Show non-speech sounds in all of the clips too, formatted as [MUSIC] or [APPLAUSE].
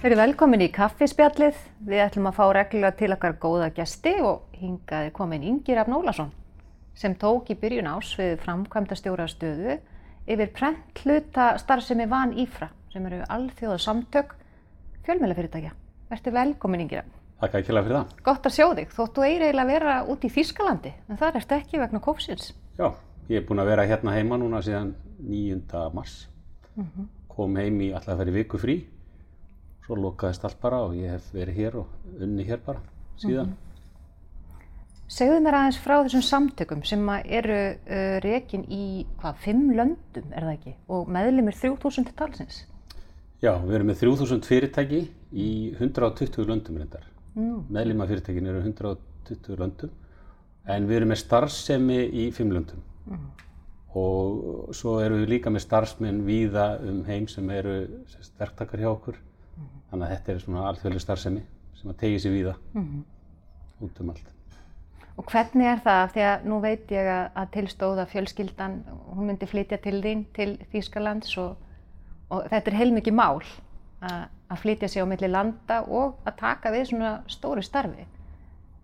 Þeir eru velkomin í kaffispjallið. Við ætlum að fá reglulega til okkar góða gesti og hingaði komin Ingir Afn Ólason sem tók í byrjun ás við framkvæmda stjórastöðu yfir prent hluta starfsemi Van Ífra sem eru alþjóða samtök fjölmjölafyrirtækja. Verður velkomin Ingir Afn. Takk ekki fyrir það. Gott að sjá þig, þóttu eiginlega að vera út í Þískalandi, en það ertu ekki vegna kófsins. Já, ég er búinn að vera hérna heima núna síðan 9. mars. Kom heim í alltaf að vera í viku frí, svo lokaðist allt bara og ég hef verið hér og unni hér bara síðan. Segðu mér aðeins frá þessum samtökum sem eru uh, rekin í hvað, fimm löndum er það ekki og meðlimir 3000 talsins. Já, við erum með 3000 fyrirtæki í 120 löndum reyndar. Mm. Meðlima fyrirtækin eru 120 löndum en við erum með starfsemi í fimm löndum. Mm. Og svo erum við líka með starfsmenn víða um heim sem eru verktakar hjá okkur. Mm. Þannig að þetta er svona alþjóðlega starfsemi sem að tegi sér víða út um allt. Og hvernig er það? Því að nú veit ég að, að tilstóða fjölskyldan, hún myndi flytja til þín til Þýskalands og, og þetta er heilmikið mál að, að flytja sig á milli landa og að taka við svona stóru starfi.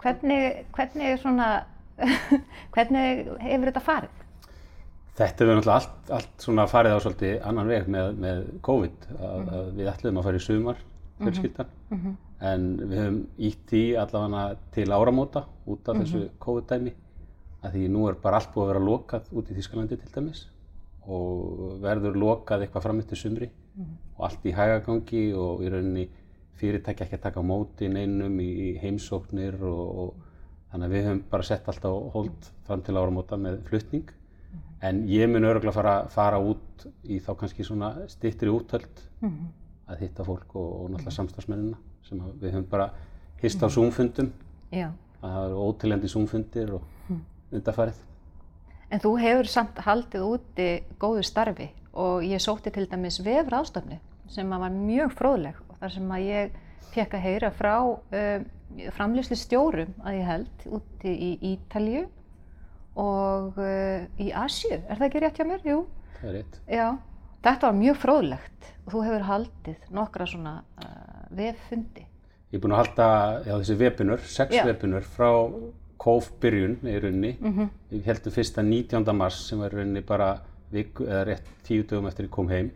Hvernig, hvernig, svona, [LAUGHS] hvernig hefur þetta farið? Þetta hefur náttúrulega allt, allt svona farið á svolítið annan veg með, með COVID. Að, að við ætlum að fara í sumar, fjölskyldan. Mm -hmm. En við höfum ítt í allavega til áramóta út af þessu COVID-dæmi. Að því nú er bara allt búið að vera lokað út í Þýskalandi til dæmis. Og verður lokað eitthvað fram eftir sumri. Og allt í hægagangi og í rauninni fyrirtæki ekki að taka móti neinum í heimsóknir og, og þannig að við höfum bara sett allt á hold fram til áramóta með flutning. En ég mun öruglega fara, fara út í þá kannski svona stittri útöld mm -hmm. að hitta fólk og, og náttúrulega samstagsmennina sem við höfum bara hist á Zoom-fundum. Já. að það eru ótilendi Zoom-fundir og undarfarið. En þú hefur samt haldið úti góðu starfi og ég sótti til dæmis vefraðstofni sem var mjög fróðleg og þar sem að ég fekk að heyra frá um, framlýsli stjórum að ég held úti í Ítalju og uh, í Asju, er það ekki rétt hjá mér? Jú. Það er rétt. Já, þetta var mjög fróðlegt og þú hefur haldið nokkra svona uh, veffundi. Ég er búinn að halda já, þessi webinur, sex Já. webinur frá KOF byrjun í rauninni. Mhm. Við heldum fyrsta 19. mars sem var í rauninni bara viku eða rétt tíu dögum eftir ég kom heim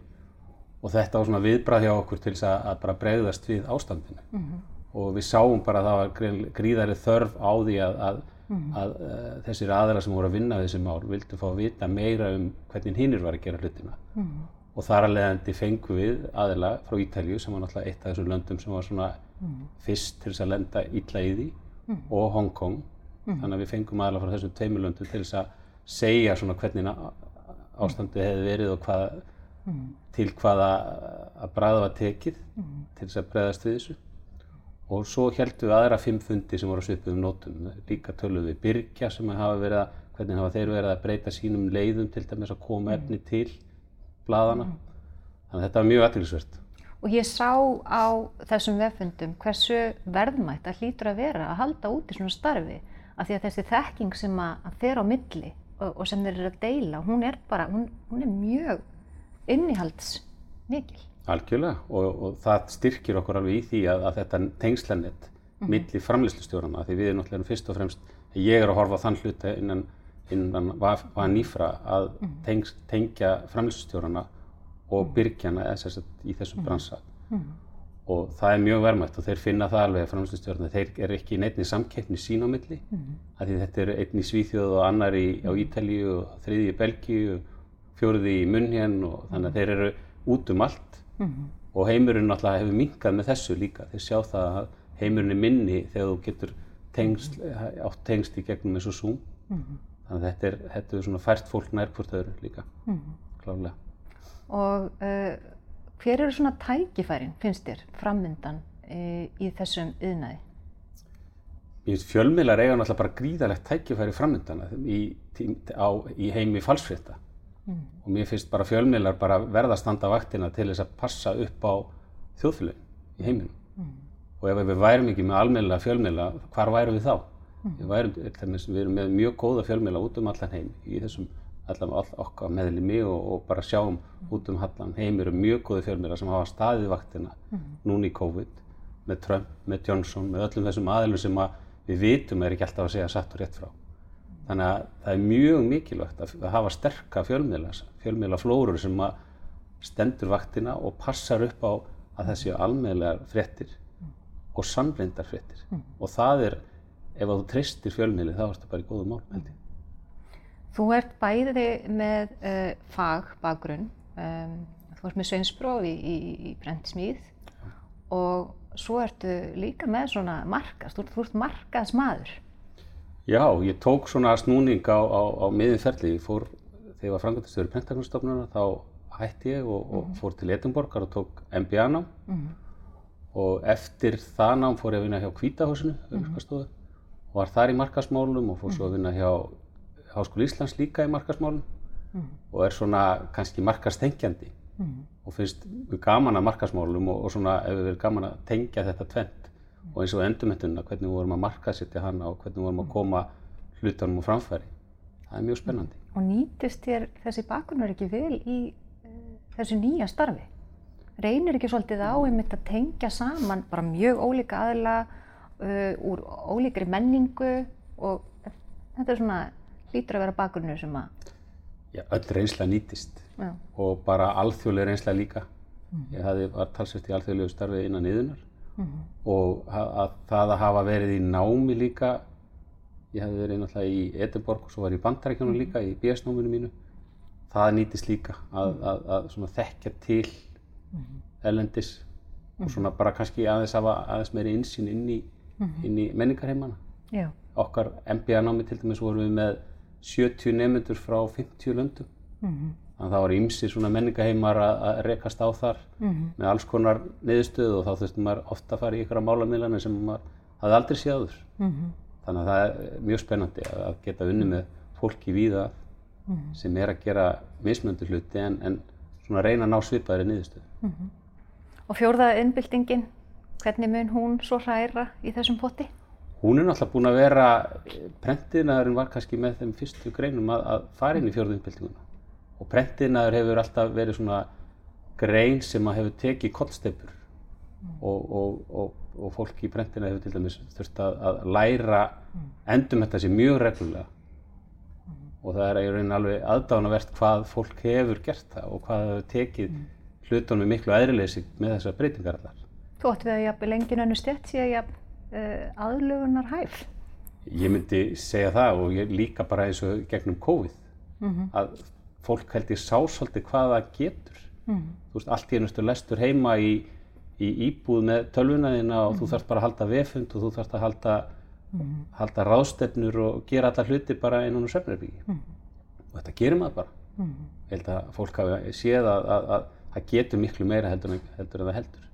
og þetta var svona viðbrað hjá okkur til þess að, að bara bregðast við ástandinu Mhm. og við sáum bara að það var gríðarleg þörf á því að, að, að uh, þessir aðeila sem voru að vinna við þessi mál vildu fá að vita meira um hvernig hinnir var að gera hlutina. Og þar að leiðandi fengum við aðeila frá Ítalju sem var náttúrulega eitt af þessum löndum sem var svona fyrst til þess að lenda illa í því og Hong Kong. Þannig að við fengum aðeila frá þessum tveimur löndum til þess að segja svona hvernig ástandið hefði verið og hvað, til hvaða að bræða var tekið til þess að bregðast við þessu og svo heldum við aðra fimm fundi sem voru á svipuðum nótum. Líka töluðum við Byrkja sem hafa verið að hvernig hafa þeir verið að breyta sínum leiðum til dæmis að koma efni til blaðana þannig að þetta var mjög aðtilsvert Og ég sá á þessum veffundum hversu verðmætt það hlýtur að vera að halda út í svona starfi. Af því að þessi þekking sem að, að fer á milli og, og sem þeir eru að deila, hún er bara, hún, hún er mjög innihalds mikil. Algjörlega og, og það styrkir okkur alveg í því að, að þetta tengslanett milli framlýslustjórana því við erum náttúrulega fyrst og fremst ég er að horfa þann hluta innan, innan var nýfra að tengs, tengja framlýslustjórana og byrgjana eða sem sagt í þessum bransa. Og það er mjög verðmætt og þeir finna það alveg að framlýslustjórana þeir eru ekki í neittni samkeppni sín á milli af því þetta eru einn í Svíþjóð og annar í, á Ítalíu og þriði í Belgíu fjóruði í Munhén og þannig að þeir eru út um allt og heimurinn náttúrulega hefur minkað með þessu líka. Þeir sjá það að heimurinn er minni þegar þú getur tengst, átt tengst í gegnum eins og Zoom. Þannig að þetta er, þetta er svona fært fólk nær hvort öðru líka. Klárlega. Og uh, hver eru svona tækifærin, finnst þér, frammyndan uh, í þessum yðnaði? Fjölmiðlar eiga náttúrulega bara gríðalegt tækifæri framöndana í, á, í heimi falsfrétta og mér finnst bara fjölmiðlar bara verða að standa vaktina til þess að passa upp á þjóðfélagin í heiminum. Og ef við værum ekki með almennilega fjölmiðla, hvar værum við þá? Við, værum, við erum með mjög góða fjölmiðla út um allan heim í þessum allavega all, okkar meðlimi og, og bara sjáum út um hallan heim eru mjög góði fjölmiðlar sem hafa staðið vaktina núna í COVID með Trump, með Johnson, með öllum þessum aðilum sem að við vitum er ekki alltaf að segja satt og rétt frá. Þannig að það er mjög mikilvægt að, hafa sterka fjölmiðla, fjölmiðlaflórur sem að stendur vaktina og passar upp á að þessi almeðlegar fréttir og sannreindar fréttir. Og það er, ef þú treystir fjölmiðli þá ertu bara í góðu mál, held ég. Þú ert bæði með uh, fagbakgrunn, um, þú ert með sveinspróf í, í, í brentsmíð og svo ertu líka með svona markast, þú, þú ert markaðsmaður. Já, ég tók svona snúning á, á, á miðin ferli. Ég fór, þegar ég var frangatistur í Pentagonstofnuna, þá hætti ég og, og fór til Edinborgar og tók MBA-nám. Og eftir það nám fór ég að vinna hjá Kvítahúsinu, auðvitað og var þar í markasmálum og fór svo að vinna hjá Háskóli Íslands líka í markasmálum og er svona kannski markastengjandi og finnst gaman að markasmálum og, og svona hefur verið gaman að tengja þetta tvent og eins og endurmyndunna, hvernig við vorum að markasetja hana og hvernig við vorum að koma hlutunum á framfæri. Það er mjög spennandi. Og nýtist þér þessi bakgrunnar ekki vel í uh, þessu nýja starfi? Reynir ekki svolítið á einmitt að tengja saman bara mjög ólíka aðla uh, úr ólíkri menningu og þetta er svona hlýtur að vera bakgrunnur sem að... Já, öll reynsla nýtist Já. og bara alþjóðlega reynsla líka. Ég hafði, var talsvert í alþjóðlegu starfi innan yðunar og að, að það að hafa verið í námi líka, ég hafði verið náttúrulega í Edinborg og svo var ég í Bandarækjunum líka í BS-náminu mínu, það nýtist líka að, að, að svona þekkja til ellendis og svona bara kannski aðeins hafa aðeins meiri insýn inn í, inn í menningarheimana. Já. Okkar MBA-námi til dæmis vorum við með 70 nefnendur frá 50 löndum. Þannig að það var ýmsir svona menningaheimar að, rekast á þar með alls konar niðurstöðu og þá þurftum maður ofta að fara í ykkur málamiðlana sem maður hafði aldrei séð áður. Þannig að það er mjög spennandi að, geta unni með fólki víða sem er að gera mismöndu hluti en, en svona reyna að ná svipaðri niðurstöðu. Og fjórða innbyltingin, hvernig mun hún svo hræra í þessum potti? Hún er náttúrulega búin að vera, prentiðnaðurinn var kannski með þeim fyrstu greinum að, að fara inn í fjórðu innbyltinguna. Og prentiðnaður hefur alltaf verið svona grein sem að hefur tekið kollsteypur og, og, og, og fólk í prentiðnaður hefur til dæmis þurft að, að læra endum þetta sér mjög reglulega. Og það er í rauninni alveg aðdánavert hvað fólk hefur gert það og hvað hefur tekið hlutunum með miklu aðrileysi með þessar breytingar allar. Þú ætti við að jafnvel engin önnu stjætt sé að jafn uh, aðlugunar hæf. Ég myndi segja það og ég líka bara eins og gegnum COVID að fólk held ég sá svolítið hvað það getur. Þú veist, allt í einustu lestur heima í, í íbúð með tölvuna þína og þú þarfst bara að halda vefund og þú þarfst að halda, halda ráðstefnur og gera alla hluti bara innan úr svefnherbyggi. Og þetta gerir maður bara. Ég held að fólk hafi séð að, að, að það getur miklu meira heldur en, heldur en það heldur.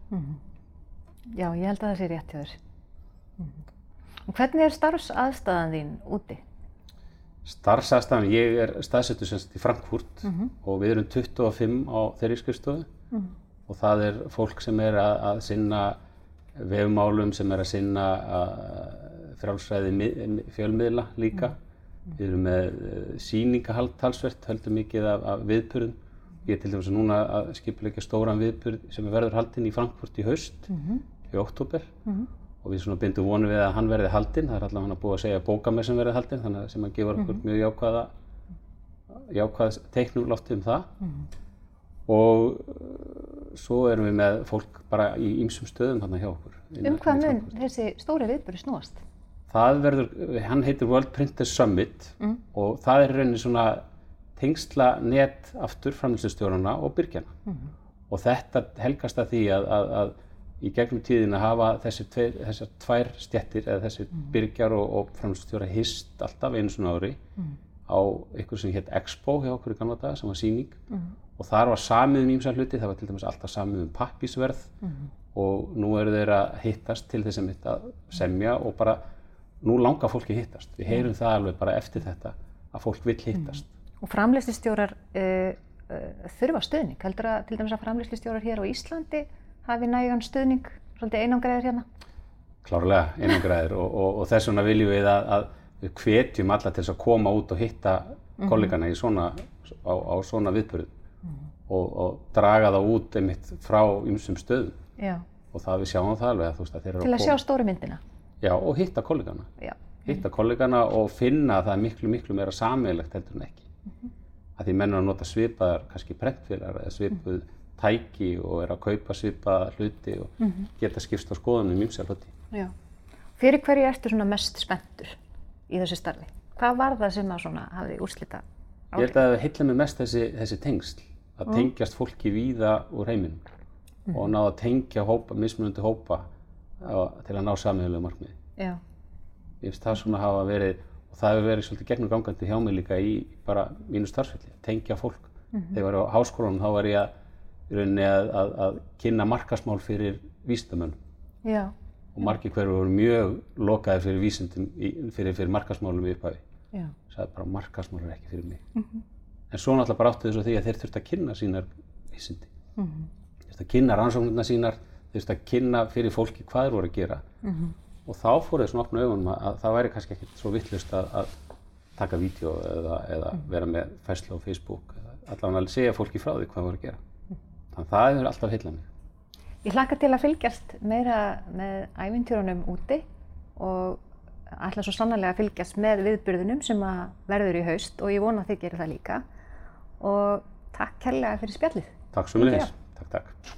Já, ég held að það sé rétt hjá þér. Og hvernig er starfsaðstæðan þín úti? Starfsæðstæðan, ég er staðsettur semst í Frankfurt og við erum 25 á þeirri skrifstofu. Og það er fólk sem er að, að sinna vefmálum, sem er að sinna frálsræði mi- fjölmiðla líka. Við erum með uh, sýningahald talsvert, höldum mikið af, af viðpurðum. Ég er til dæmis núna að skipulegja stóran viðpurð sem er verður haldinn í Frankfurt í haust, í oktober og við svona bindum vonu við að hann verði haldinn. Það er allavega hann að búið að segja bókamess sem verði haldinn, þannig að sem að gefa okkur mjög jákvæða, jákvæða teiknum loftið um það. Og uh, svo erum við með fólk bara í ýmsum stöðum þarna hjá okkur. Um hvað mun þessi stóri viðböru snúast? Það verður, hann heitir World Printers Summit og það er rauninni svona tengsla net aftur framlýslustjórnana og byrgjana. Og þetta helgast að því að, að, að í gegnum tíðina hafa þessi tveir, þessar tvær stjettir eða þessi byrgjar og, og framlýslustjóra hist alltaf einu svona ári á eitthvað sem hétt Expo hjá okkur í gamla daga sem var síning og þar var samið um ímsa hluti, það var til dæmis alltaf samið um pappisverð og nú eru þeir að hittast til þess að að semja og bara nú langar fólki að hittast. Við heyrum það alveg bara eftir þetta að fólk vil hittast. Og framleyslistjórar uh, uh, þurfa stuðning. Heldur að til dæmis að framleyslistjórar hér á Íslandi hafi nægan stuðning, svolítið einangræður hérna? Klárlega einangræðir og, og, og þess vegna viljum við að, að við hvetjum alla til þess að koma út og hitta kollegana í svona, á, á svona viðbörðum og, og draga það út einmitt frá ymsum stöðum Já. og það við sjáum það alveg að þú veist að þeir eru Til að koma- sjá stóru myndina. Já, og hitta kollegana. Já. Hitta kollegana og finna að það er miklu, miklu meira sameigilegt heldur en ekki. Mm Að því menn eru að nota svipaðar, kannski prentfélagar eða svipuð tæki og er að kaupa svipaða hluti og geta skipst á skoðunum ymsja hluti. Já. Fyrir hverju ertu svona mest spenntur í þessu starfi? Hvað var það sem að svona hafði úrslita Ég held að það heilla mig mest þessi, þessi tengsl, að tengjast fólki víða úr heiminum og ná að tengja hópa, mismunandi hópa á, til að ná sammeðulega markmiði. Já. Ég finnst það svona hafa verið, og það hefur verið svolítið gegnum gangandi hjá mig líka í bara mínu starfsfelli, tengja fólk. Þegar ég var á háskólanum þá var ég að, í rauninni að, að, að kynna markasmál fyrir vísindamönnum Já. og margir hverju voru mjög lokaðir fyrir vísindum, í, fyrir, fyrir markasmálum í upphafi. Já. sagði bara markasmál er ekki fyrir mig. En svo náttúrulega bara áttu þessu því að þeir þurftu að kynna sínar vísindi. Þeir þurftu að kynna rannsóknirna sínar, þeir þurftu að kynna fyrir fólki hvað þeir voru að gera. Og þá fóru þeir svona opna augunum að, að það væri kannski ekkert svo vittlust að, að taka vídeo eða, eða vera með fæslu á Facebook. Allavega að segja fólki frá því hvað þeir voru að gera. Þannig að það hefur alltaf heillað mig. Ég hlakka til að fylgjast meira með ævintjörunum úti og ætla svo sannarlega að fylgjast með viðburðunum sem að verður í haust og ég vona að þið gerir það líka. Og takk kærlega fyrir spjallið. Takk svo með Takk, takk.